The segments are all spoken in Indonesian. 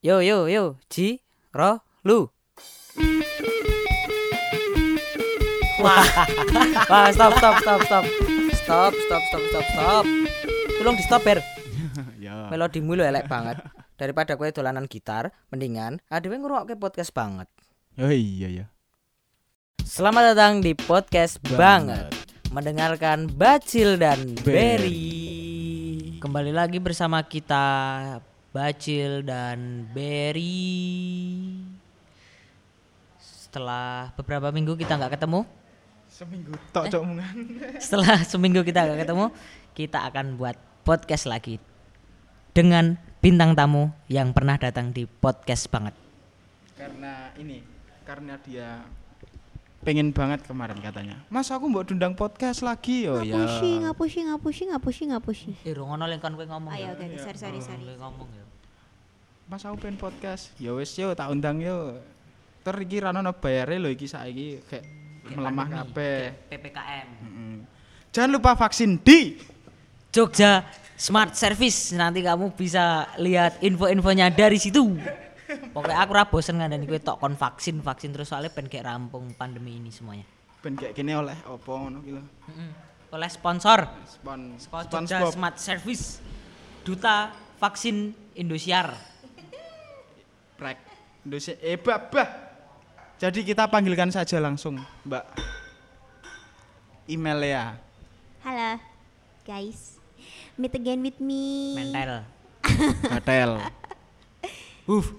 Yo yo yo, Ji, Ro, Lu. Wah, wah stop stop stop stop. Stop stop stop stop stop. Tolong di stop Ber. ya. Melodimu lu elek banget. Daripada kowe dolanan gitar, mendingan adewe ngrungokke podcast banget. Oh iya ya. Selamat datang di podcast banget. Mendengarkan Bacil dan. Berry. Kembali lagi bersama kita Bacil dan Berry. Setelah beberapa minggu kita nggak ketemu, Seminggu tok cok mungan. setelah seminggu kita nggak ketemu, kita akan buat podcast lagi dengan bintang tamu yang pernah datang di podcast banget. Karena ini, karena dia pengen banget kemarin katanya. Mas aku mau dundang podcast lagi oh ya. ngapusi ngapusi ngapusi ngapusi ngapusi Eh, ngono lek kon kowe ngomong. ayo ya. oke sorry sorry sorry ngomong ya. Mas aku pengen podcast. Ya wis yo tak undang yo. Ter iki ra ono bayare lho iki saiki kayak melemah kabeh. PPKM. Mm-mm. Jangan lupa vaksin di Jogja Smart Service nanti kamu bisa lihat info-infonya dari situ. Pokoknya aku ra bosen ngandani kowe tok kon vaksin vaksin terus soalnya pengen kayak rampung pandemi ini semuanya. ben kayak gini oleh apa ngono ki lho. Oleh sponsor Spon SpongeBob. Smart Service Duta Vaksin Indosiar. Prek. Indonesia eh babah. Jadi kita panggilkan saja langsung, Mbak. Email ya. halo guys meet again with me Mentel. Gatel. Uh.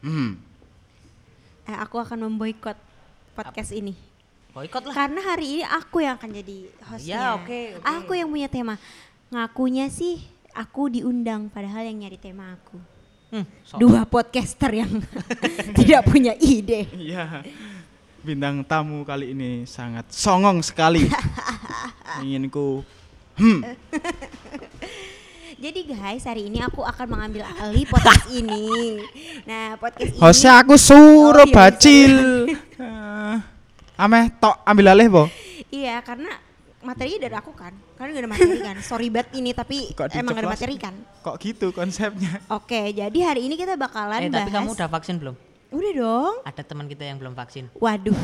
Hmm. Eh, aku akan memboikot podcast ini Boykot lah. karena hari ini aku yang akan jadi hostnya Ya, oke, oke. aku yang punya tema ngakunya sih aku diundang padahal yang nyari tema aku Hmm, dua podcaster yang tidak punya ide Iya. Bintang tamu kali ini sangat songong sekali. Inginku hmm, Jadi guys, hari ini aku akan mengambil alih podcast ini. Nah, podcast ini hostnya aku suruh Oh, iya, bacil. Eh, Ameh tok ambil alih po. Iya, karena materinya dari aku kan. Karena gak ada materi kan. Sorry banget ini tapi Kok emang gak ada materi kan. Kok gitu konsepnya? Oke, jadi hari ini kita bakalan Eh, bahas tapi kamu udah vaksin belum? Udah dong. Ada teman kita yang belum vaksin. Waduh.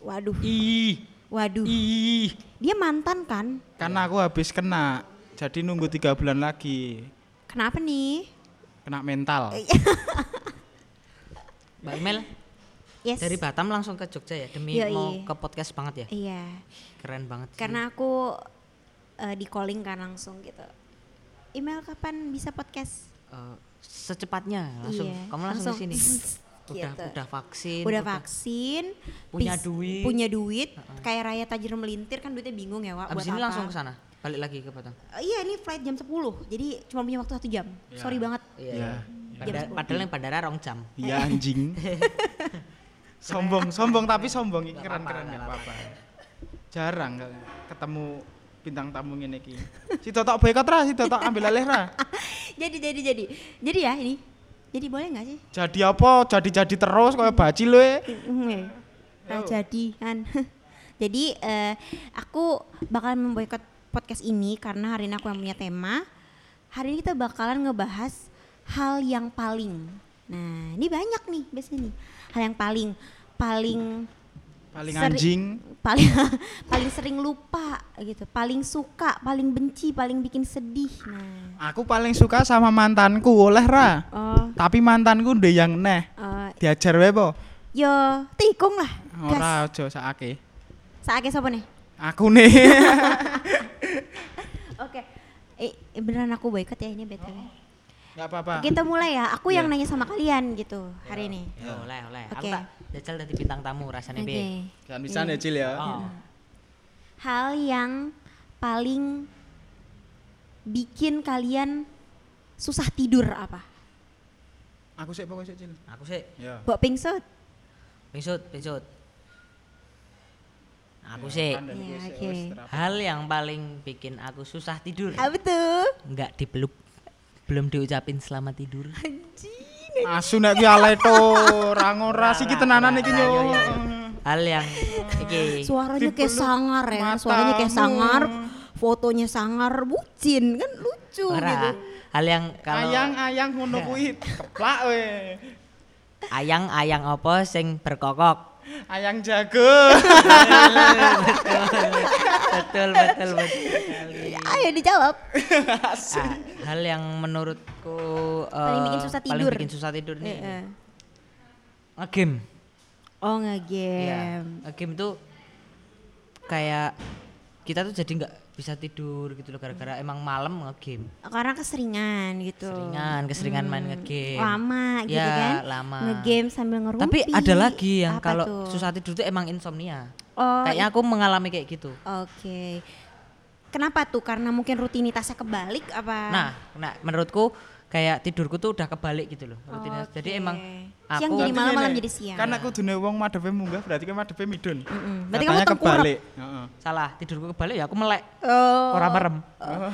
Waduh. Ih, Waduh. ih. Dia mantan kan? Karena aku habis kena. Jadi nunggu tiga bulan lagi. Kenapa nih? Kena mental. Mbak Imel Yes. dari Batam langsung ke Jogja ya demi Yoi. mau ke podcast banget ya. Iya. Keren banget. sih. Karena aku eh, di calling kan langsung gitu. Email kapan bisa podcast? Eh, secepatnya langsung Iya, kamu langsung, ke sini. Udah gitu. udah vaksin. udah vaksin, punya bis- duit. punya duit, kayak raya tajir melintir kan duitnya bingung ya, Wak. Habis buat ini apa. langsung ke sana. Balik lagi ke Batam. Eh, iya, ini flight jam 10. Jadi cuma punya waktu satu jam. Sorry banget. Iya. Ya. Padahal, Jam padahal yang bandara rong jam. Iya anjing. sombong, sombong tapi sombong iki keren-keren ya apa-apa. Jarang ketemu bintang tamu ngene iki. Si Totok boykot ra, si Totok ambil alih ra. jadi jadi jadi. Jadi ya ini. Jadi boleh nggak sih? Jadi apa? Jadi-jadi terus kayak bacil we. Nah, jadi kan. jadi eh, aku bakalan memboikot podcast ini karena hari ini aku yang punya tema. Hari ini kita bakalan ngebahas hal yang paling. Nah, ini banyak nih biasanya nih. Hal yang paling paling Paling Seri- anjing. paling paling sering lupa gitu, paling suka, paling benci, paling bikin sedih. Nah, Aku paling suka sama mantanku oleh ra. oh, Tapi mantanku ndek yang neh. eh, Diajar wae po. yo tikung lah. Ora aja sakake. Saake sapa nih? Aku nih. Oke. Eh, eh, beneran aku boikot ya ini BTW. Enggak apa-apa. Kita mulai ya. Aku yang Iya. nanya sama kalian gitu hari ini. Ya, oleh, oleh. Aku Oke. tak jajal dari bintang tamu rasanya Oke. be. Jangan bisa ya Cil ya. Oh. Hal yang paling bikin kalian susah tidur apa? Aku sih pokoknya Cil. Aku sih Ya. Bok pingsut. pingsut, pingsut. Aku Iya, gue sih, wes terapi. hal yang paling bikin aku susah tidur. Apa tuh? Enggak dipeluk. Belum diucapin selamat tidur. Asu nek ki alay to, ora ngora sih ki tenanan iki yo. Hal yang iki Suaranya kayak sangar ya. Suaranya kayak sangar. Fotonya sangar, bucin kan lucu ora gitu. hal yang kalau Ayang ayang ngono kuwi keplak we. ayang ayang apa sing berkokok Ayang jago. betul betul betul Ayo dijawab. Ah, hal yang menurutku Paling eh, bikin susah paling tidur. bikin susah tidur nih Heeh. ngegame Oh Iya, nge-game. ngegame tuh kayak kita tuh jadi nggak bisa tidur gitu loh gara-gara emang malam ngegame Karena keseringan gitu. Keseringan, keseringan main ngegame. Lama gitu Ya, kan. lama. Ngegame sambil ngerumpi. tapi ada lagi yang kalau susah tidur tuh emang insomnia Oh, kayaknya aku mengalami kayak gitu Oke. Kenapa tuh? Karena mungkin rutinitasnya kebalik apa? nah nah menurutku kayak tidurku tuh udah kebalik gitu loh rutinitas jadi emang Siang aku jadi malam, malam jadi siang. Kan aku dune wong madhepe munggah berarti kan madhepe midun. Mm-mm. Berarti Katanya kamu tengkurap. kebalik. Heeh. salah tidurku kebalik ya aku melek Oh. orang merem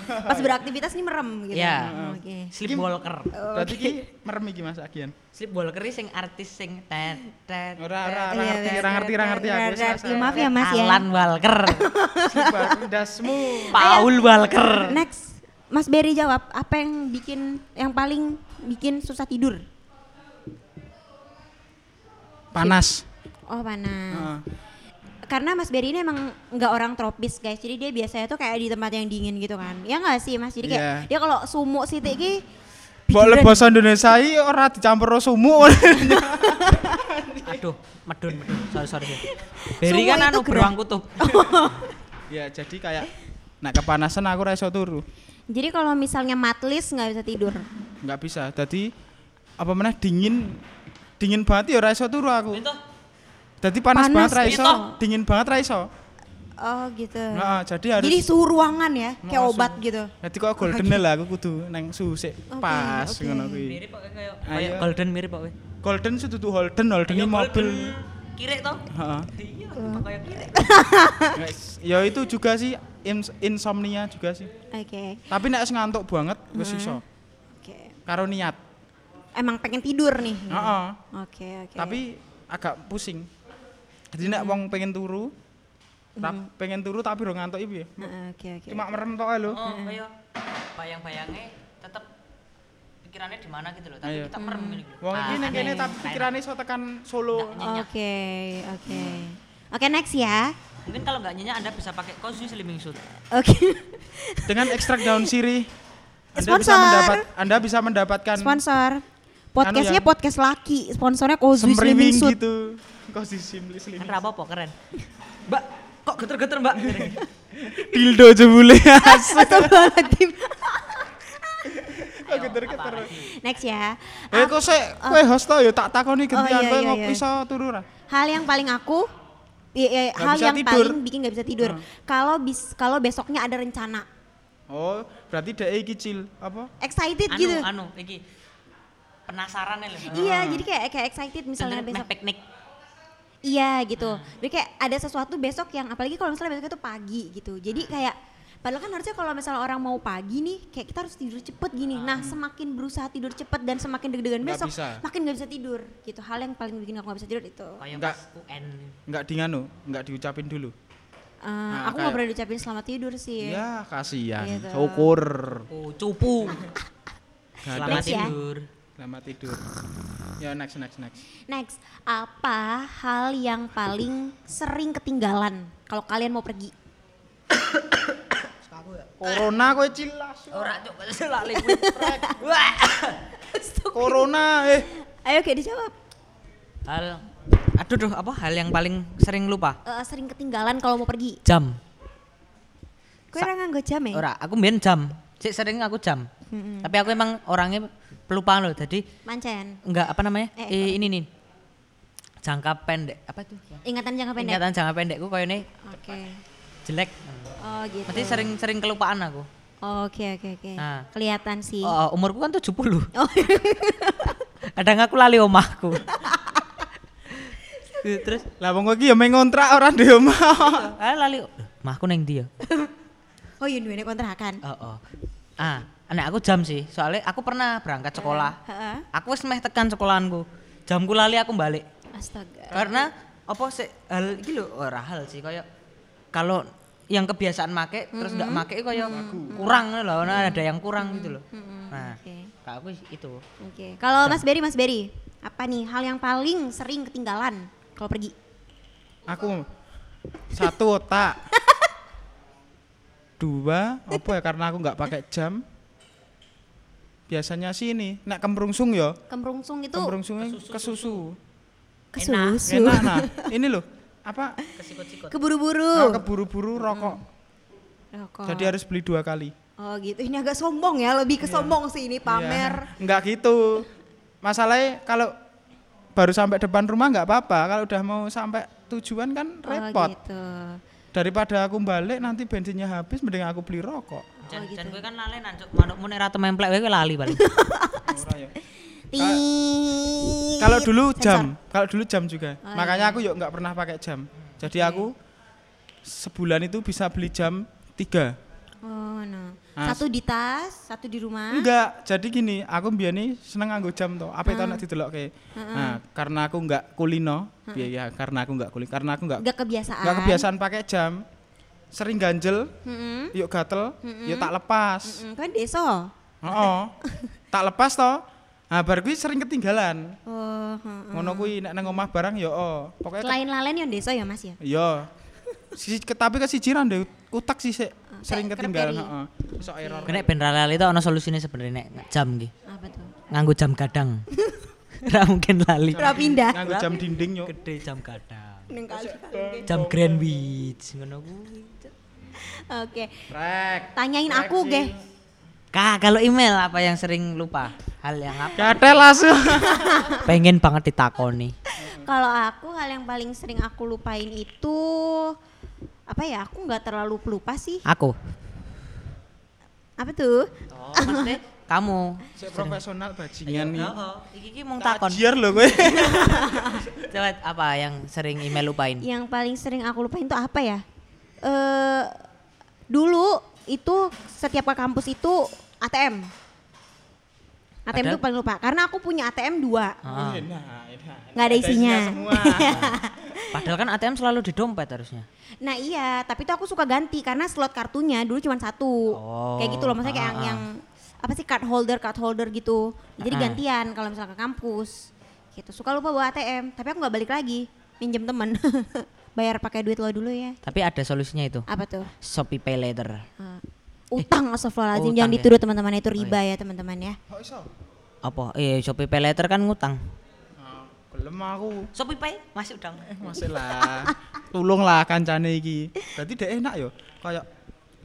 Pas beraktivitas nih merem gitu. ya Oh, Oke. sleepwalker Berarti ki merem iki Mas Agian. sleepwalker ini sing artis sing tet tet Ora ora ora Iya, ngerti, iya, ora ngerti, ora ngerti aku. Ora ngerti. wis, Maaf ya Mas ya. Alan Walker wis. dasmu. Paul Walker Next, Mas Berry jawab apa yang bikin yang paling bikin susah tidur? Panas. Oh panas. Heeh. Karena Mas Berry ini emang nggak orang tropis guys, jadi dia biasanya tuh kayak di tempat yang dingin gitu kan. Ya nggak sih Mas? Jadi kayak Iya. dia kalau sumuk sih ki Mbok le basa Indonesia iki ora dicampur sumuk. aduh medun medun sorry sorry Berry kan anu beruang kutub ya, jadi kayak nah kepanasan aku ora iso turu. Jadi kalau misalnya matlis nggak bisa tidur. Nggak bisa. Jadi apa meneh dingin dingin banget ya ora iso turu aku. Jadi panas, Panas banget ra gitu. iso, dingin banget ra iso. Oh gitu. Heeh, jadi harus Jadi suhu ruangan ya, kayak Nah, obat suhu. gitu. Jadi kok golden lah aku kudu neng suhu sik Oke, pas oke. ngono kuwi. mirip kok kayak golden mirip kok. Golden sudah Holden, Holden ini mobil. Kirek toh? Heeh. Iya, kayak kirek. Guys, Ya itu juga sih insomnia juga sih. Oke. Tapi nek wis ngantuk banget wis iso. Oke. Karo niat. Emang pengen tidur nih. Heeh. Oke, oke. Tapi agak pusing. Jadi nek wong pengen turu, tap- pengen turu tapi ro ngantuk iki piye? Heeh, Oke, oke. Cuma merem tok ae lho. Oh, kayak bayang-bayangnya tetep pikirannya di mana gitu loh, tapi Ayo. kita merem gini. Wong iki nek kene tapi pikirane iso tekan Solo. Oke, oke. Oke, next ya. Mungkin kalau nggak nyenyak Anda bisa pakai Cozy Slimming Suit. Oke. Dengan ekstrak daun sirih Anda bisa Sponsor. mendapat Anda bisa mendapatkan Sponsor. Podcastnya yang- podcast laki. Sponsornya Kozu Slimming Suit. gitu. Kozi simli slim. Kan apa keren. Mbak, kok geter-geter Mbak? Dildo jebule. Astagfirullahaladzim. Geter-geter. Next ya. Eh kok sik kowe host to ya tak takoni gantian iya, kowe iya, ngopi iya. iso turu ra? Hal yang paling aku i- Nggak hal yang tidur. paling bikin nggak bisa tidur. Kalau bis kalau besoknya ada rencana. Oh, berarti dhek iki cil apa? Excited anu, gitu. anu, iki penasaran ya loh. Iya, jadi kayak kayak excited misalnya Misalnya besok. piknik. Iya gitu. Jadi kayak ada sesuatu besok yang apalagi kalau misalnya besok itu pagi gitu. Jadi kayak padahal kan harusnya kalau misalnya orang mau pagi nih kayak kita harus tidur cepet gini. Nah semakin berusaha tidur cepet dan semakin deg-degan Nggak besok bisa. makin nggak bisa tidur gitu. Hal yang paling bikin aku nggak bisa tidur itu. Kayak Enggak. pas UN. Enggak di nganu, enggak diucapin dulu. Eh, Nah, aku nggak kayak- pernah diucapin selamat tidur sih. Ya, kasihan. Gitu. Syukur. Oh, cupu. Nggak. Selamat Next ya. tidur. Selamat tidur. Ya next next next. Next, apa hal yang paling sering ketinggalan kalau kalian mau pergi? Corona kowe cilas. Ora cuk, lali kuwi. Wah. Corona eh. Ayo kayak dijawab. Hal Aduh duh, apa hal yang paling sering lupa? Eh, sering ketinggalan kalau mau pergi. Jam. Kau orang nganggo jam ya? Ora, aku mbien jam. Sik sering aku jam. Tapi aku emang orangnya pelupaan loh. Jadi Mancen. enggak apa namanya? Eh, Eh, ini nih. Jangka pendek. Apa itu? Ingatan jangka pendek. Ingatan jangka pendekku koyo ini Oke. Jelek. Oh gitu. Berarti sering-sering kelupaan aku. Oke oke oke. Nah. Kelihatan sih. Oh, umurku kan 70. Oh. Kadang aku lali omahku. Terus Lah wong iki ya main ngontrak ora di omah. ah lali omahku neng dia. oh iya duwe kontrakan. Oh, oh. Ah, anak aku jam sih. Soalnya aku pernah berangkat sekolah. Heeh. Aku wis meh tekan sekolahanku. Jamku lali aku balik. Astaga. Karena apa sih hal iki lho ora hal sih kayak kalau yang kebiasaan make terus nggak make kayak kurang loh, nah, ada yang kurang gitu loh. Nah, Oke. kalau aku itu. Oke. Kalau Mas Berry, Mas Berry, apa nih hal yang paling sering ketinggalan kalau pergi? Aku satu otak. Dua, apa ya karena aku nggak pakai jam. Biasanya sih ini, nek kemrungsung ya. Kemrungsung itu Kemrungsungnya ke susu. kesusu. Enak nah. Ini loh, apa? Kesikut-sikut. Keburu-buru. Oh, keburu-buru rokok. Rokok. Jadi harus beli dua kali. Oh gitu. Ini agak sombong ya, lebih ke sombong sih ini pamer. Iya. Enggak gitu. Masalahnya kalau baru sampai depan rumah nggak apa-apa. Kalau udah mau sampai tujuan kan repot. Oh gitu. Daripada aku balik nanti bensinnya habis, mending aku beli rokok. Jan, gitu. jan gue kan lali nancuk manukmu nek ra templek wae kowe lali paling. Tit. Kalau dulu jam, kalau dulu jam juga. Oh, Makanya iya. aku yuk nggak pernah pakai jam. Jadi aku sebulan itu bisa beli jam tiga. Oh no. Nah, Satu di tas, satu di rumah. Enggak, jadi gini, aku biar nih seneng nganggo jam toh. Apa itu anak didelok kayak. Nah, karena aku nggak kulino, biar ya karena aku nggak kulino, karena aku nggak Enggak kebiasaan. nggak kebiasaan pakai jam. Sering ganjel, Mm-mm. yuk gatel, yuk tak lepas. Mm, kan deso. Oh, tak lepas toh. Nah, bar kuwi sering ketinggalan. Oh, heeh. Ngono kuwi nek nang omah barang ya oh. Pokoknya Selain lalen yang deso ya Mas ya? Iya. Sisi tapi ke siji deh utak sih sik sering Kayak ketinggalan, heeh. Sok error. Nek ben lali itu ana solusine sebenarnya nek jam ki. Apa tuh? Nganggo jam gadang. Ra mungkin lali. Ora pindah. Nganggo jam dinding yo. Gede jam gadang. Neng kali. Jam Greenwich ngono kuwi. Oke. Rek. Tanyain aku, ge. Kak, kalau email apa yang sering lupa? Hal yang apa? Gatel langsung. Pengen banget ditakoni. Kalau aku hal yang paling sering aku lupain itu apa ya? Aku nggak terlalu pelupa sih. Aku. Apa tuh? Oh, maksudnya kamu. Sik profesional bajingan nih. Oh, iki iki mung takon. Tajiar lho kowe. Coba apa yang sering email lupain? Yang paling sering aku lupain tuh apa ya? Eh dulu itu setiap ke kampus itu ATM. ATM Padahal- tuh paling lupa karena aku punya ATM dua. Ah. Enak, enak. Nggak ada isinya. Padahal kan ATM selalu di dompet harusnya. Nah iya, tapi tuh aku suka ganti karena slot kartunya dulu cuma satu. Oh, Kayak gitu loh, maksudnya kayak ah, yang, ah. yang apa sih card holder, card holder gitu. Jadi Ah, ah. gantian kalau misalnya ke kampus. Gitu. Suka lupa bawa ATM, tapi aku nggak balik lagi. Minjem temen. Bayar pakai duit lo dulu ya. Tapi ada solusinya itu. Apa tuh? Shopee Pay Later. Eh, utang astagfirullahaladzim utang jangan ya? dituduh teman-teman itu riba ya teman-teman ya. Kok iso? Apa? Eh, Shopee Pay Later kan ngutang. Ah, Gelem aku. Shopee Pay masih utang. Eh, masih lah. Tolonglah kancane iki. Berarti dek enak yo. Kayak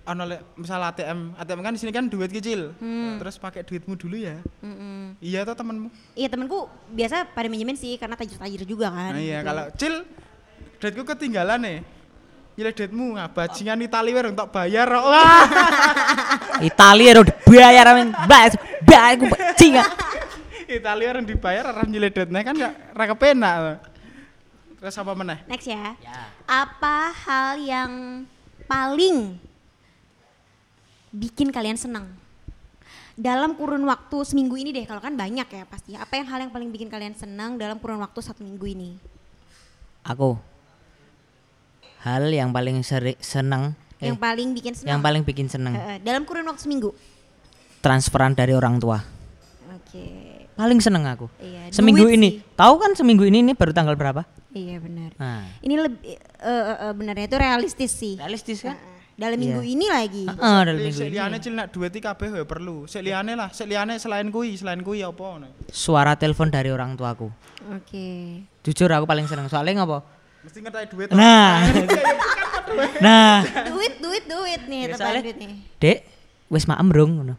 ana lek misal ATM, ATM kan di sini kan duit kecil. Terus pakai duitmu dulu ya. Mm-mm. Iya toh temenmu. Iya temenku biasa pada minjemin sih karena tajir-tajir juga kan. Nah iya gitu. kalau cil duitku ketinggalan nih. Nyilih duitmu nah bajingan Itali wae untuk bayar. kok. Wah. Italia udah dibayar amin. Bas, bas aku bajingan. Itali orang dibayar orang nyilih duitnya kan gak ra kepenak. Terus apa meneh? Next ya. Ya. Apa hal yang paling bikin kalian senang? Dalam kurun waktu seminggu ini deh, kalau kan banyak ya pasti. Apa yang hal yang paling bikin kalian senang dalam kurun waktu satu minggu ini? Aku. Hal yang paling seri, senang eh, Yang paling bikin senang? yang paling bikin senang Eh, eh, dalam kurun waktu seminggu? transferan dari orang tua. Oke. Paling seneng aku. Iya, Seminggu ini. sih. Tahu kan seminggu ini ini baru tanggal berapa? Iya benar. Nah, Ini lebih eh, eh, eh, benarnya itu realistis sih. realistis kan? Eh, Dalam minggu Iya. ini lagi. Heeh, dalam Sik minggu ini. liyane cil nak duit kabeh ya perlu. Sik liyane lah, sik liyane selain kuwi, selain kuwi apa ngono. Suara telepon dari orang tuaku. Oke. Jujur aku paling seneng soalnya ngapa? Mesti ngerti duit. Nah. nah, Duit, duit, duit nih, Ya, teman duit nih. Dek, wis maem rung ngono.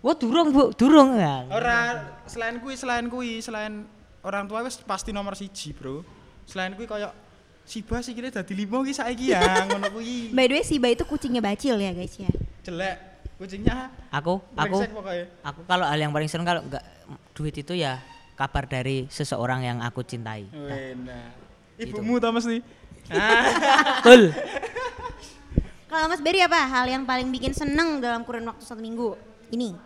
Wah, durung, Bu, durung ya. Ora selain kuwi, selain kuwi, selain orang tua wis pasti nomor siji, Bro. Selain kuwi koyo Siba sih kira dadi limo ki saiki ya, ngono kuwi. By the way, Siba itu kucingnya bacil ya guys ya. Jelek. Kucingnya Aku, aku, aku kalau hal yang paling seneng kalau enggak duit itu ya kabar dari seseorang yang aku cintai. Wena. Ibumu ta mesti. Ah, Betul. Kalau Mas Berry apa hal yang paling bikin seneng dalam kurun waktu satu minggu? Ini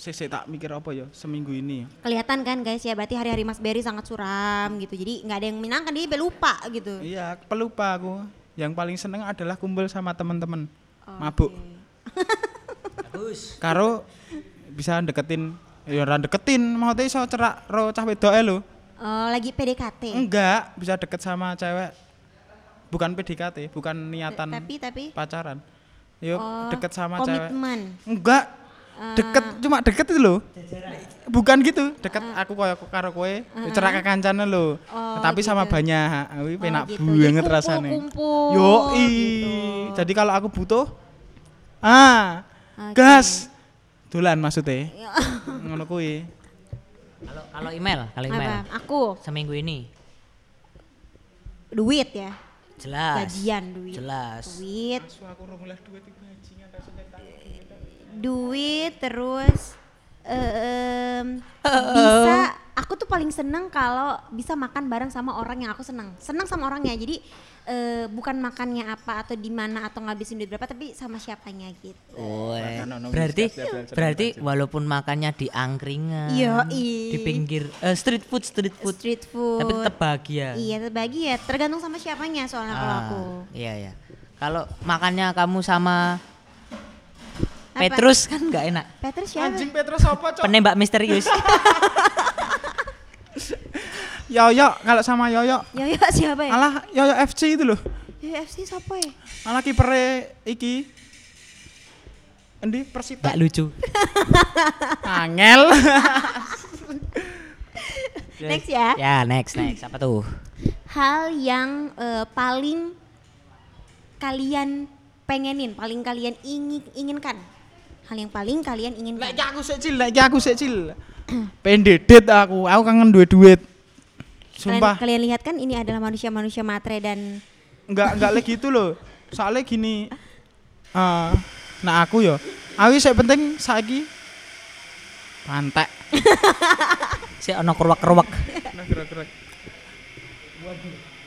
sik sik tak mikir apa ya seminggu ini. kelihatan kan guys ya, berarti hari-hari Mas Berry sangat suram gitu. Jadi nggak ada yang menyenangkan, dia lupa gitu. Iya, pelupa aku. Yang paling seneng adalah kumpul sama teman-teman. Oke. Mabuk. Bagus. Karo bisa deketin ya ora deketin maksudnya iso cerak ro cah wedoke lho Oh, lagi PDKT. enggak bisa deket sama cewek. Bukan PDKT bukan niatan Tapi tapi. pacaran. Yuk oh, deket sama cewek. komitmen. enggak deket cuma deket itu loh. Bukan gitu deket aku koyo karo kowe uh, cerak ke kancane lho Oh, tapi sama gitu. banyak. Kuwi Oh, penak gitu. Jadi banget rasane. Kumpul-kumpul yo gitu. jadi kalau aku butuh ah Oke. gas. dolan maksudnya. Ya. ngono kuwi Kalau kalau email, kalau Apa? email. Aku Seminggu ini duit ya. jelas. Gajian duit. Jelas. Duit, duit terus em, bisa aku tuh paling seneng kalau bisa makan bareng sama orang yang aku seneng seneng sama orangnya jadi eh, bukan makannya apa atau di mana atau ngabisin duit berapa tapi sama siapanya gitu ono Berarti berarti walaupun makannya di angkringan, Yoi. di pinggir eh, street food, street food, street food tapi tetap bahagia. iya terbagi ya tergantung sama siapanya soalnya kalau Ah, aku Iya iya. Kalau makannya kamu sama Apa? Petrus kan nggak enak. Petrus siapa anjing Petrus apa cok Penembak misterius. Yoyo kalau sama Yoyo. Yoyo siapa ya? Alah Yoyo FC itu loh. Yoyo FC siapa ya? Alah kipere iki. Endi? Persita. Gak lucu. angel. Next ya. Ya next next. Apa tuh? hal yang eh, paling kalian pengenin, paling kalian ingin inginkan. Hal yang paling kalian inginkan. lek aku sik cil lek iki aku sik cil pendedet aku aku kangen duit duit Kalian, sumpah kalian lihat kan ini adalah manusia-manusia matre dan enggak enggak lagi gitu loh. Soalnya gini. Eh nah aku yo. Aku sik penting saiki pantek. Si ono keruak-keruak.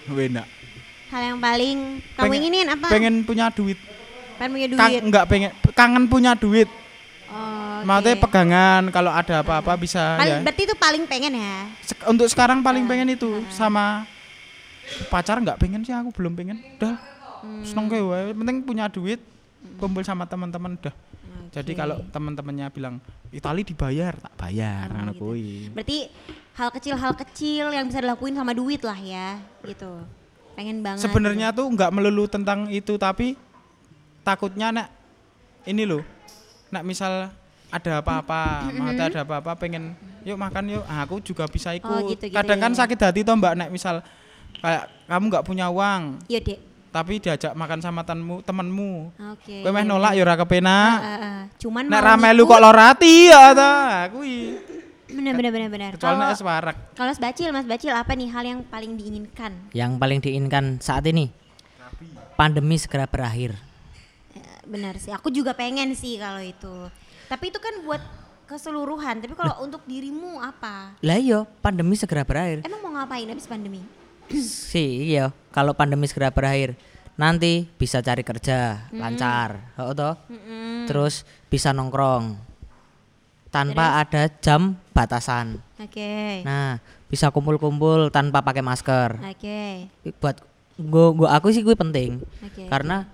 nah enak hal yang paling kamu Pengen- inginin apa? pengen punya duit. Pengen punya duit. Kang, enggak pengen kangen punya duit Maksudnya pegangan kalau ada apa-apa bisa Paling- ya. Berarti itu paling pengen ya. Sek- untuk sekarang paling pengen itu sama pacar nggak pengen sih aku belum pengen. Udah Hmm. seneng wae. Penting punya duit kumpul sama teman-teman udah. Jadi kalau teman-temannya bilang Itali dibayar? Tak bayar ngono gitu. Berarti hal kecil-hal kecil yang bisa dilakuin sama duit lah ya, gitu. Pengen banget. sebenarnya tuh nggak melulu tentang itu tapi takutnya nek ini loh nek misal ada apa-apa mau ada apa-apa pengen yuk makan yuk Ah, aku juga bisa ikut Oh, gitu-gitu kadang ya, kan ya. sakit hati toh mbak nek misal kayak kamu nggak punya uang Iya, Dek. tapi diajak makan sama temenmu temenmu Oke. kowe meh iya, nolak ya ora kepenak Ah, ah, ah. Cuman nek rame lu kok lorati ya ta kuwi Bener bener bener bener. kecuali Kalau nek warak kalau Mas Bacil, Mas Bacil apa nih hal yang paling diinginkan? Yang paling diinginkan saat ini pandemi segera berakhir. Eh, Benar sih. Aku juga pengen sih kalau itu. Tapi itu kan buat keseluruhan. Tapi kalau untuk dirimu apa? Lah iya, pandemi segera berakhir. Emang mau ngapain habis pandemi? sih iya, kalau pandemi segera berakhir nanti bisa cari kerja lancar, oh toh. Mm-mm. Terus bisa nongkrong tanpa ada jam batasan. Oke. Nah, bisa kumpul-kumpul tanpa pakai masker. Oke. Buat gua, gua aku sih gue penting Oke. karena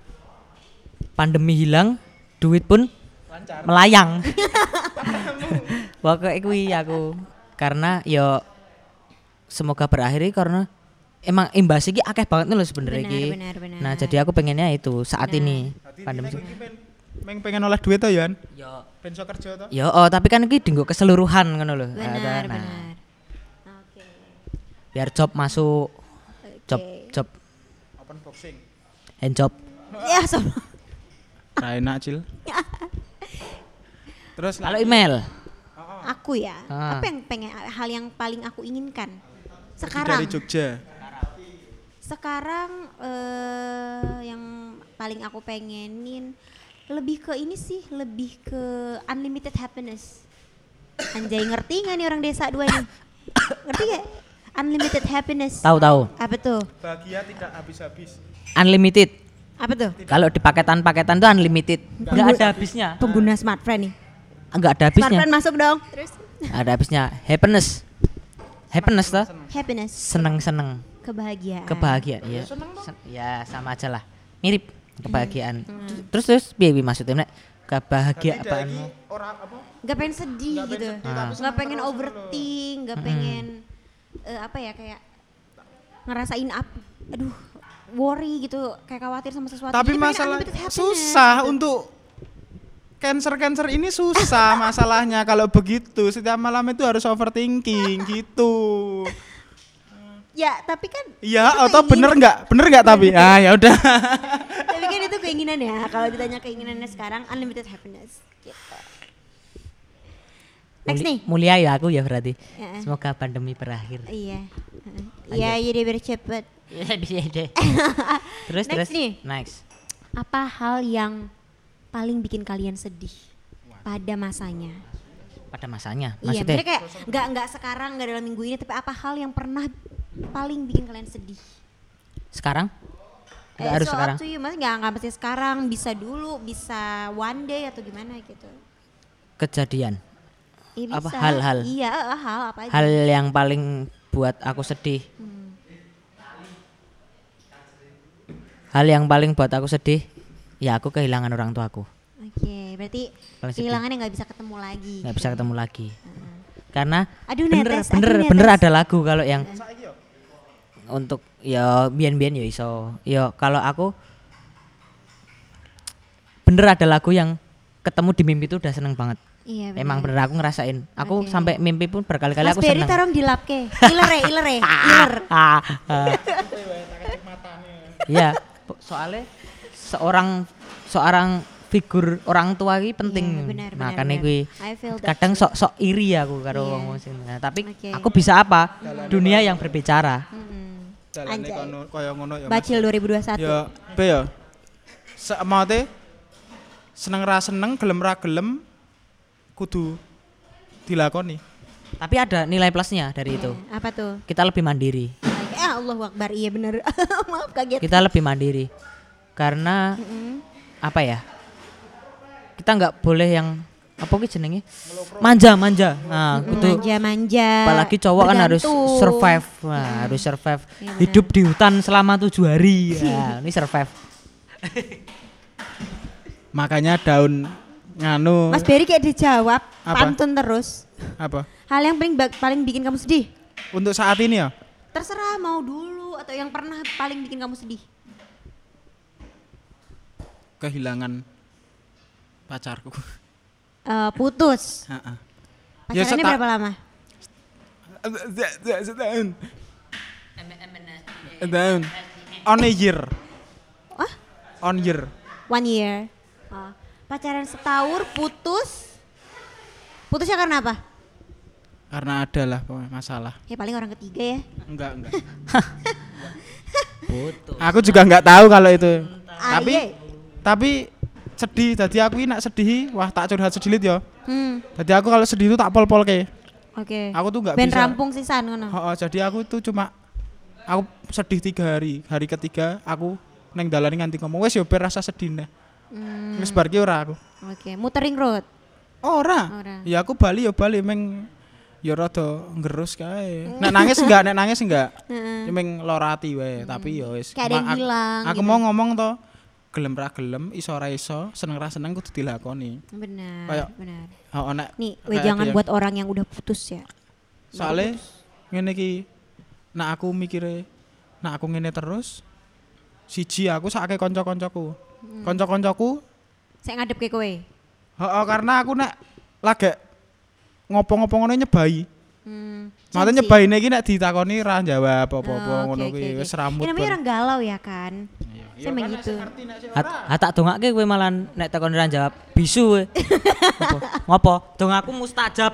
pandemi hilang, duit pun melayang. Pokoknya kuwi aku karena yo semoga berakhir iki karena emang imbas iki akeh banget nih loh sebenarnya Benar, benar. Nah, jadi aku pengennya itu saat Benar. ini pandemi. Meng pengen oleh duit to Yan Yo ben iso kerja to Yo, oh, tapi kan iki dinggo keseluruhan ngono lho. Benar, Nah, benar. Oke. Biar job masuk, job Oke. job open boxing hand job. Ya, sama. Ra enak cil terus Kalau email, Aku ya. Ah. Apa yang pengen hal yang paling aku inginkan? dari Sekarang. Jogja Sekarang eh yang paling aku pengenin lebih ke ini sih, lebih ke unlimited happiness. Anjay ngerti nggak nih orang desa dua nih? ngerti gak? Unlimited happiness. tahu-tahu Apa tuh? bahagia tidak habis-habis unlimited. Apa tuh? Kalau di paketan-paketan tuh unlimited. Enggak ada habisnya. Pengguna smartphone nih. Enggak ada habisnya. Smartphone masuk dong. Terus Ada habisnya. Happiness. Happiness toh? happiness, Seneng-seneng. kebahagiaan. Kebahagiaan. Ya. Ya sama aja lah. Mirip kebahagiaan. Terus terus piye maksudnya Nek? kebahagiaanmu Orang apa? nggak pengen sedih pengen gitu sedih, seneng pengen overthink nggak pengen eh, apa ya kayak ngerasain apa aduh worry gitu kayak khawatir sama sesuatu Tapi Jadi masalah susah gitu. untuk cancer-cancer ini susah masalahnya kalau begitu setiap malam itu harus overthinking gitu. ya tapi kan Iya, itu atau bener nggak? Bener nggak tapi? Ah ya udah. tapi kan itu keinginan ya kalau ditanya keinginannya sekarang unlimited happiness gitu next Muli- nih mulia ya aku ya berarti Ya. semoga pandemi berakhir iya iya jadi Iya, iya, iya. terus Next terus nih. next apa hal yang paling bikin kalian sedih pada masanya? Pada masanya? Iya maksudnya? maksudnya kayak nggak nggak sekarang nggak dalam minggu ini tapi apa hal yang pernah paling bikin kalian sedih? Sekarang? Nggak Eh, harus so up sekarang to you, maksudnya nggak nggak mesti sekarang bisa dulu bisa one day atau gimana gitu. Kejadian? Iya Apa, hal-hal? iya eh, hal apa aja. Hal yang paling buat aku sedih? Hmm. hal yang paling buat aku sedih ya aku kehilangan orang tuaku. Oke berarti Paling sedih. kehilangannya nggak bisa ketemu lagi. Nggak bisa ketemu lagi. Karena Aduh, bener netes, bener aduh, bener netes. ada lagu kalau yang untuk ya bian bian ya iso. Ya kalau aku bener ada lagu yang ketemu di mimpi itu udah seneng banget. Iya bener. emang bener aku ngerasain. Aku Oke. sampai mimpi pun berkali-kali Mas aku seneng. taruh di lap ke ilere ilere iler. Ah, ah. Iya, soalnya seorang seorang figur orang tua ini penting. Gue I feel that kadang sok sok iri aku karo Iya. wong sing. Nah, tapi Oke. aku bisa apa? Dunia yang berbicara. Kaya ngono ya. Mas. Bacil 2021 Ya, be ya. Seemate seneng ra seneng, gelem ra gelem kudu dilakoni. Tapi ada nilai plusnya dari itu. Iya, apa tuh Kita lebih mandiri. Eh Allah Akbar iya bener maaf kaget Kita lebih mandiri. Karena Mm-mm. apa ya? Kita nggak boleh yang apa ki jenenge? Manja, manja. Nah, kudu manja-manja apalagi cowok kan harus bergantung. survive Wah, harus survive Iya, hidup di hutan selama tujuh hari ya, ini survive Makanya daun nganu Mas Berry kayak dijawab Apa? pantun terus apa? hal yang paling paling bikin kamu sedih Untuk saat ini ya. terserah mau dulu atau yang pernah paling bikin kamu sedih kehilangan pacarku. Eh, putus Heeh. Ya, pacarannya berapa lama Setahun. Setahun. On a year. Wah? On year. one year Oh. pacaran setahun putus putusnya karena apa Karena ada lah masalah. ya paling orang ketiga ya Enggak, enggak. Putus. Aku juga nggak tahu kalau itu. Ah, tapi iya. Tapi sedih. Tadi aku ini nak sedih, wah tak curhat sedilit ya. hmm Jadi aku kalau sedih itu tak pol-pol ke. oke Aku tuh nggak ben bisa. rampung sisan ngono Oh, jadi aku tuh cuma aku sedih tiga hari. Hari ketiga aku neng dalan nganti ngomong wes yo rasa sedih nah. Hmm, bar ki ora aku. oke muter ring road Ora. Ora. Ya aku bali yo bali meng ya rada ngerus kae. Nek nangis enggak, nek nangis enggak. Heeh. Meng lorati wae, tapi ya wis. Kayak ada yang Ma- ak- hilang Aku gitu. mau ngomong to, gelem ra gelem, iso ra iso, seneng ra seneng kudu dilakoni. benar Kayak- benar Oh, nek nih we jangan yang- buat orang yang udah putus ya soalnya ngene iki nak aku mikire nak aku ngene terus siji aku sakake kanca-kancaku. Hmm. Kanca-kancaku saya ngadep ke kowe heeh karena aku nek lagi ngopo-ngopo ngono nyebai. hmm. Sensi. nyebaine iki nek ditakoni ra jawab apa-apa Oh, ngono kuwi oke, wis rambut. Ya, namanya orang galau ya kan. Saya emang gitu. Hat, hatak dongake kowe malah nek takon ora jawab bisu kowe. Ngopo? Ngopo? Dongaku mustajab.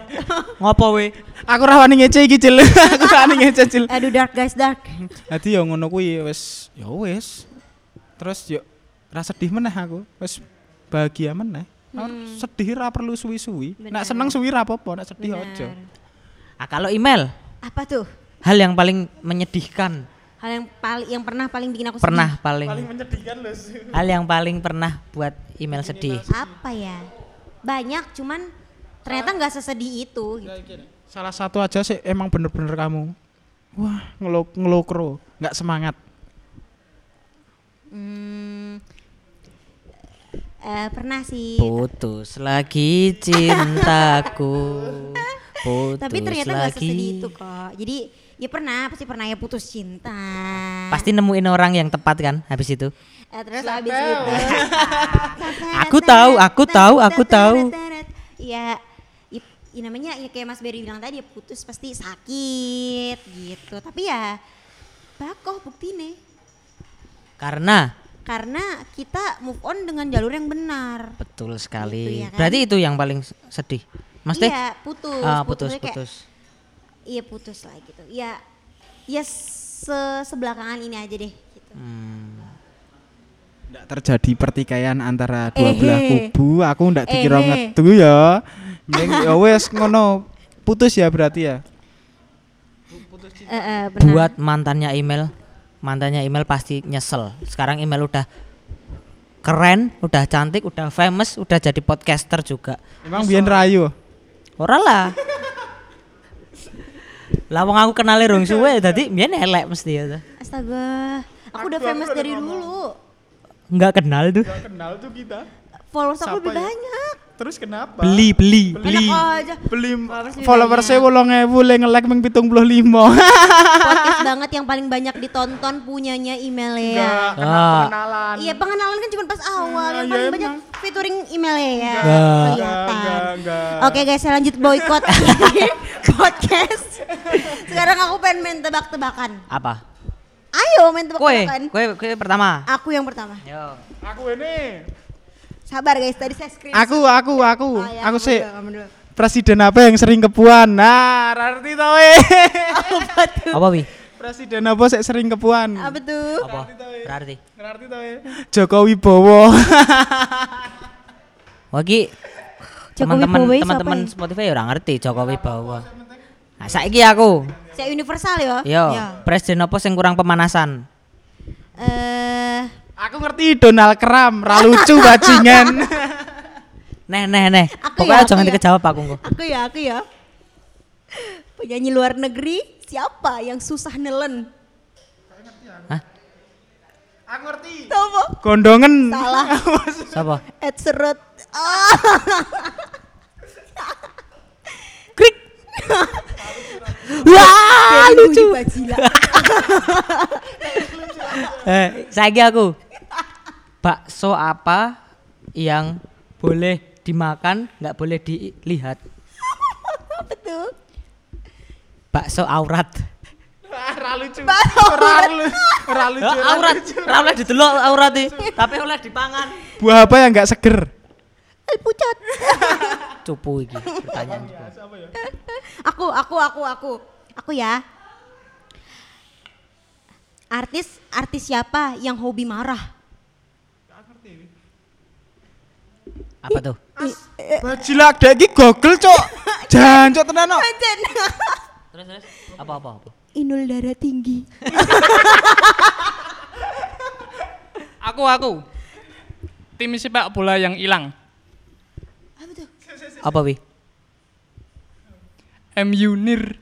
Ngopo kowe? Aku ra wani ngece iki Cil. aku ra wani ngece Cil. Aduh dark guys dark. Dadi ya ngono kuwi wis ya wis. Terus yo ra sedih meneh aku. Wis bahagia meneh. Aku Sedih ra perlu suwi-suwi. Nek Hmm. Seneng suwi ra apa-apa, nek sedih aja. Ah, kalau email, Apa tuh? hal yang paling menyedihkan, Hal yang paling yang pernah paling bikin aku sedih. pernah paling, menyedihkan loh. hal yang paling pernah buat email sedih. Apa ya? Banyak cuman ternyata nggak sesedih itu. gitu. Salah satu aja sih emang bener-bener kamu. Wah, ngelo ngelokro, nggak semangat. Hmm, Eh, pernah sih. Putus lagi cintaku. Putus Tapi ternyata gak lagi. sesedih itu kok. Jadi ya pernah, pasti pernah ya putus cinta. Pasti nemuin orang yang tepat kan habis itu. Eh, terus habis itu. Aku tahu, aku tahu, aku tahu. Ya, i- i- namanya ya kayak Mas Berry bilang tadi ya putus pasti sakit gitu. Tapi ya bakoh bukti nih. Karena Karena kita move on dengan jalur yang benar. betul sekali. ya kan? Berarti itu yang paling sedih. Mas Teh? Iya, putus. Ah, putus, kayak- putus. Iya putus lah gitu. Ya, ya se sebelakangan ini aja deh. Gitu. Hmm. Nggak terjadi pertikaian antara dua belah Ehe. kubu. Aku ndak dikira Ehe. ngetu ya. Mending ya wes ngono. Putus ya berarti ya. Eh, eh, benar. Buat mantannya email, mantannya email pasti nyesel. Sekarang email udah keren, udah cantik, udah famous, udah jadi podcaster juga. Emang biyen rayu. Ora lah. Lah wong aku kenal rong suwe dadi mbiyen elek mesti ya. Astaga, aku udah famous dari dulu. Enggak kenal tuh. Kenal tuh kita. Followers aku lebih ya? banyak. Terus kenapa? Beli, beli, beli. Enak aja. beli Followers lebih followersnya banyak. wolong ewu le nge-like meng pitung puluh lima Podcast banget yang paling banyak ditonton punyanya email ya. Enggak, Ah. pengenalan Iya pengenalan kan cuma pas awal, yang iya paling emang. banyak featuring email ya. Enggak. Kelihatan. Enggak, enggak. Oke guys, saya lanjut boykot podcast. Sekarang aku pengen main tebak-tebakan. Apa? Ayo main Kue, tebak-tebakan. kue, kue pertama. Aku yang pertama. Yo. Aku ini. Sabar guys, tadi saya screen. Aku, aku, aku. Oh, ya, aku sih presiden apa yang sering kepuan? Nah, arti tau eh. Apa wi? presiden apa sih sering kepuan? Apa tuh? Apa? Berarti. Ngerti tau eh. Jokowi Bowo. Wagi teman-teman teman-teman ya? Spotify ya orang ngerti Jokowi Bowo. Nah, saiki aku. Saya universal ya. Yo, Ya. presiden apa sing kurang pemanasan? Eh, aku ngerti Donald Trump, ra lucu bajingan. Neh, neh, neh. Aku Pokoknya ya, aku jangan ya. dikejawab aku aku ya, aku ya. Penyanyi luar negeri siapa yang susah nelen? aku ngerti. Siapa? Gondongen. Salah. Siapa? Ed Serut. Ah. Krik. Wah, lucu. Eh, saiki aku. Bakso apa yang boleh dimakan, nggak boleh dilihat? Tuh? Bakso aurat. Ra lucu. Ra lucu. Ra lucu. Ya, aurat, ora oleh didelok aurat iki, tapi oleh dipangan. Buah apa yang enggak seger? Alpucat. Cupu iki pertanyaan. aku, aku, aku, aku. Aku ya. Artis, artis siapa yang hobi marah? Apa tuh? Bajilak dek iki gogel, Cok. Jancuk tenan. Ajen. Terus terus apa apa apa? Inul darah tinggi. Aku aku. Tim sepak bola yang hilang. Apa tuh? Apa wi? MU Nir.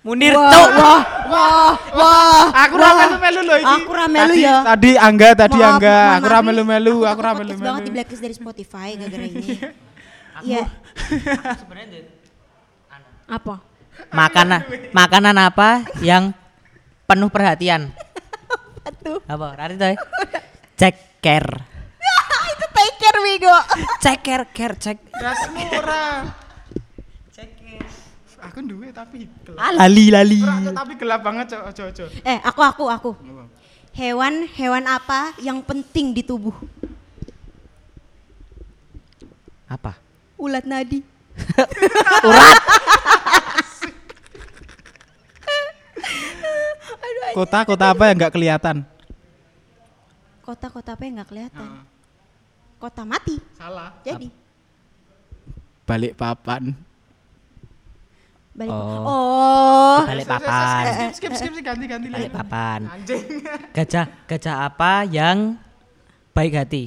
Munir Wah, cok. wah, wah, wah. Aku ra melu-melu lho iki. Aku ra melu Tadi- ya. Tadi Angga, tadi Maaf, Angga. Aku ra melu-melu, aku ra tuh podcast banget di melu-melu. blacklist dari Spotify gara-gara ini. Iya. Apa? Makanan makanan apa yang penuh perhatian? Apa tuh? Apa? Rari tuh. Ceker. Itu take care Wigo. Ceker, ker, cek. Dasmu ora. Aku duwe tapi gelap. Ah, lali lali. Ora, tapi gelap banget, Cok. Ojo, ojo. Eh, aku aku aku. Hewan hewan apa yang penting di tubuh? Apa? Ulat nadi. Urat. Kota-kota apa yang enggak kelihatan? Kota-kota apa yang nggak kelihatan? Kota mati. Salah. Jadi Balik papan. Balik. Oh. Oh. Balik papan. Skip, skip, skip, ganti, ganti. Balik papan. Anjing. Gajah, gajah apa yang baik hati?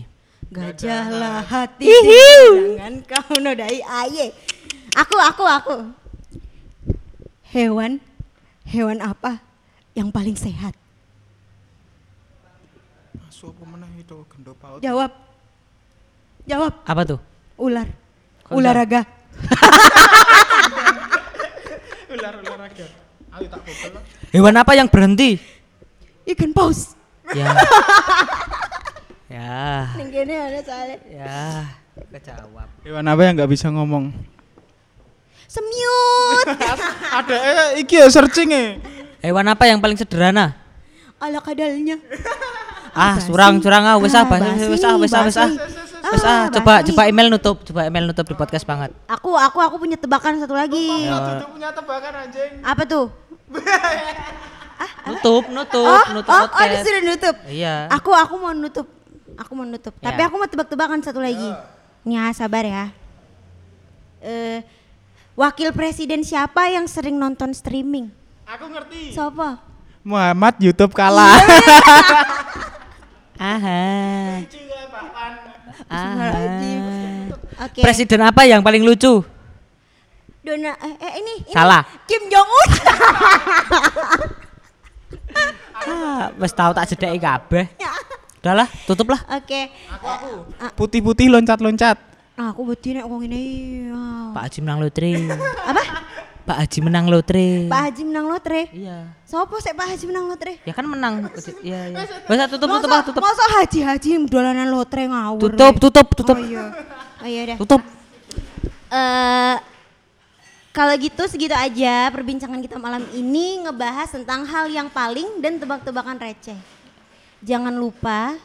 Gajahlah hati. Jangan kau nodai aye. Aku aku aku. Hewan hewan apa yang paling sehat? Masuk apa meneh itu gendo paut. Jawab. Jawab. Apa tuh? Ular. Kok Olahraga. Ular ular raga. Ayo tak google. Hewan apa yang berhenti? Ikan paus. Ya. ya. Ning kene ada soalnya. Ya. Kejawab. Hewan apa yang nggak bisa ngomong? Semut. Ada eh iki ya searching eh. Hewan apa yang paling sederhana? Ala kadalnya. Ah, curang curang ah, wes ah, Ah, wes ah, wes ah, wes ah. Wes ah, Ah, coba coba email nutup, coba email nutup di podcast banget. Aku aku aku punya tebakan satu lagi. Tutup punya tebakan anjing. Apa tuh? Nutup, nutup, oh, nutup oh, oh, dia sudah nutup. Iya. Aku aku mau nutup. Aku mau nutup. Ya. Tapi aku mau tebak-tebakan satu lagi. Nih ah, sabar ya. Eh wakil presiden siapa yang sering nonton streaming? Aku ngerti. Siapa? Muhammad YouTube kalah. Aha. Aha. Oke. Presiden apa yang paling lucu? Dona eh, eh, ini, ini Salah. Kim Jong Un. Ah, wes tahu tak jedeki kabeh. Udahlah, tutup lah. Oke. Putih-putih loncat-loncat. Nah, aku beti nek wong ini. Wow. Pak Haji menang lotre. Apa? Pak Haji menang lotre. Pak Haji menang lotre. Iya. Sopo sih Pak Haji menang lotre? Ya kan menang. Iya, iya. Ah, tutup tutup Masa- tutup. Masa haji-haji dolanan lotre ngawur. Tutup, deh. tutup, tutup. Oh iya. Oh iya dah. Tutup. Eh kalau gitu segitu aja perbincangan kita malam ini ngebahas tentang hal yang paling dan tebak-tebakan receh. Jangan lupa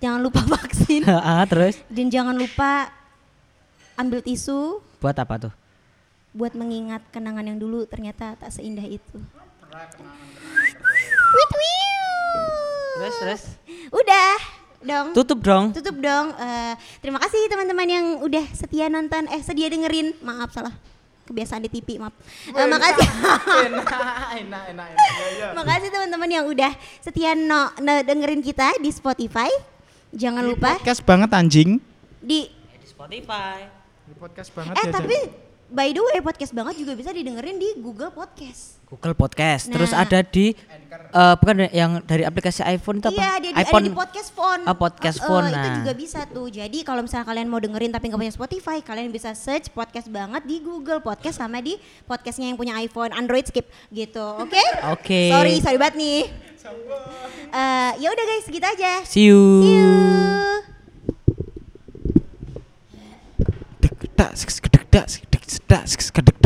Jangan lupa vaksin Ah, terus dan jangan lupa ambil tisu buat apa tuh? Buat mengingat kenangan yang dulu ternyata tak seindah itu. Wit wiu. Terus terus. Udah dong. Tutup dong. Tutup dong. Eh, terima kasih teman-teman yang udah setia nonton, eh sedia dengerin. Maaf salah. Kebiasaan di TV, maaf. Eh, makasih. enak, enak, enak, enak. Ya, ya. makasih teman-teman yang udah setia no, no- dengerin kita di Spotify. Jangan lupa Podcast banget anjing. di Di Spotify. Di podcast banget eh ya, tapi by the way podcast banget juga bisa didengerin di Google Podcast. Google Podcast. Nah. Terus ada di uh, bukan yang dari aplikasi iPhone itu iya, apa? Iya, ada, iPhone, ada di podcast phone. Ah, podcast uh, phone. Uh, nah. Itu juga bisa tuh. Jadi kalau misalnya kalian mau dengerin tapi nggak punya Spotify, kalian bisa search podcast banget di Google Podcast sama di podcastnya yang punya iPhone, Android skip gitu. Oke? Okay? Oke. Okay. Sorry, sorry banget nih. Uh, ya udah guys, gitu aja. See you. See you. Tak, tak, sedak sekedek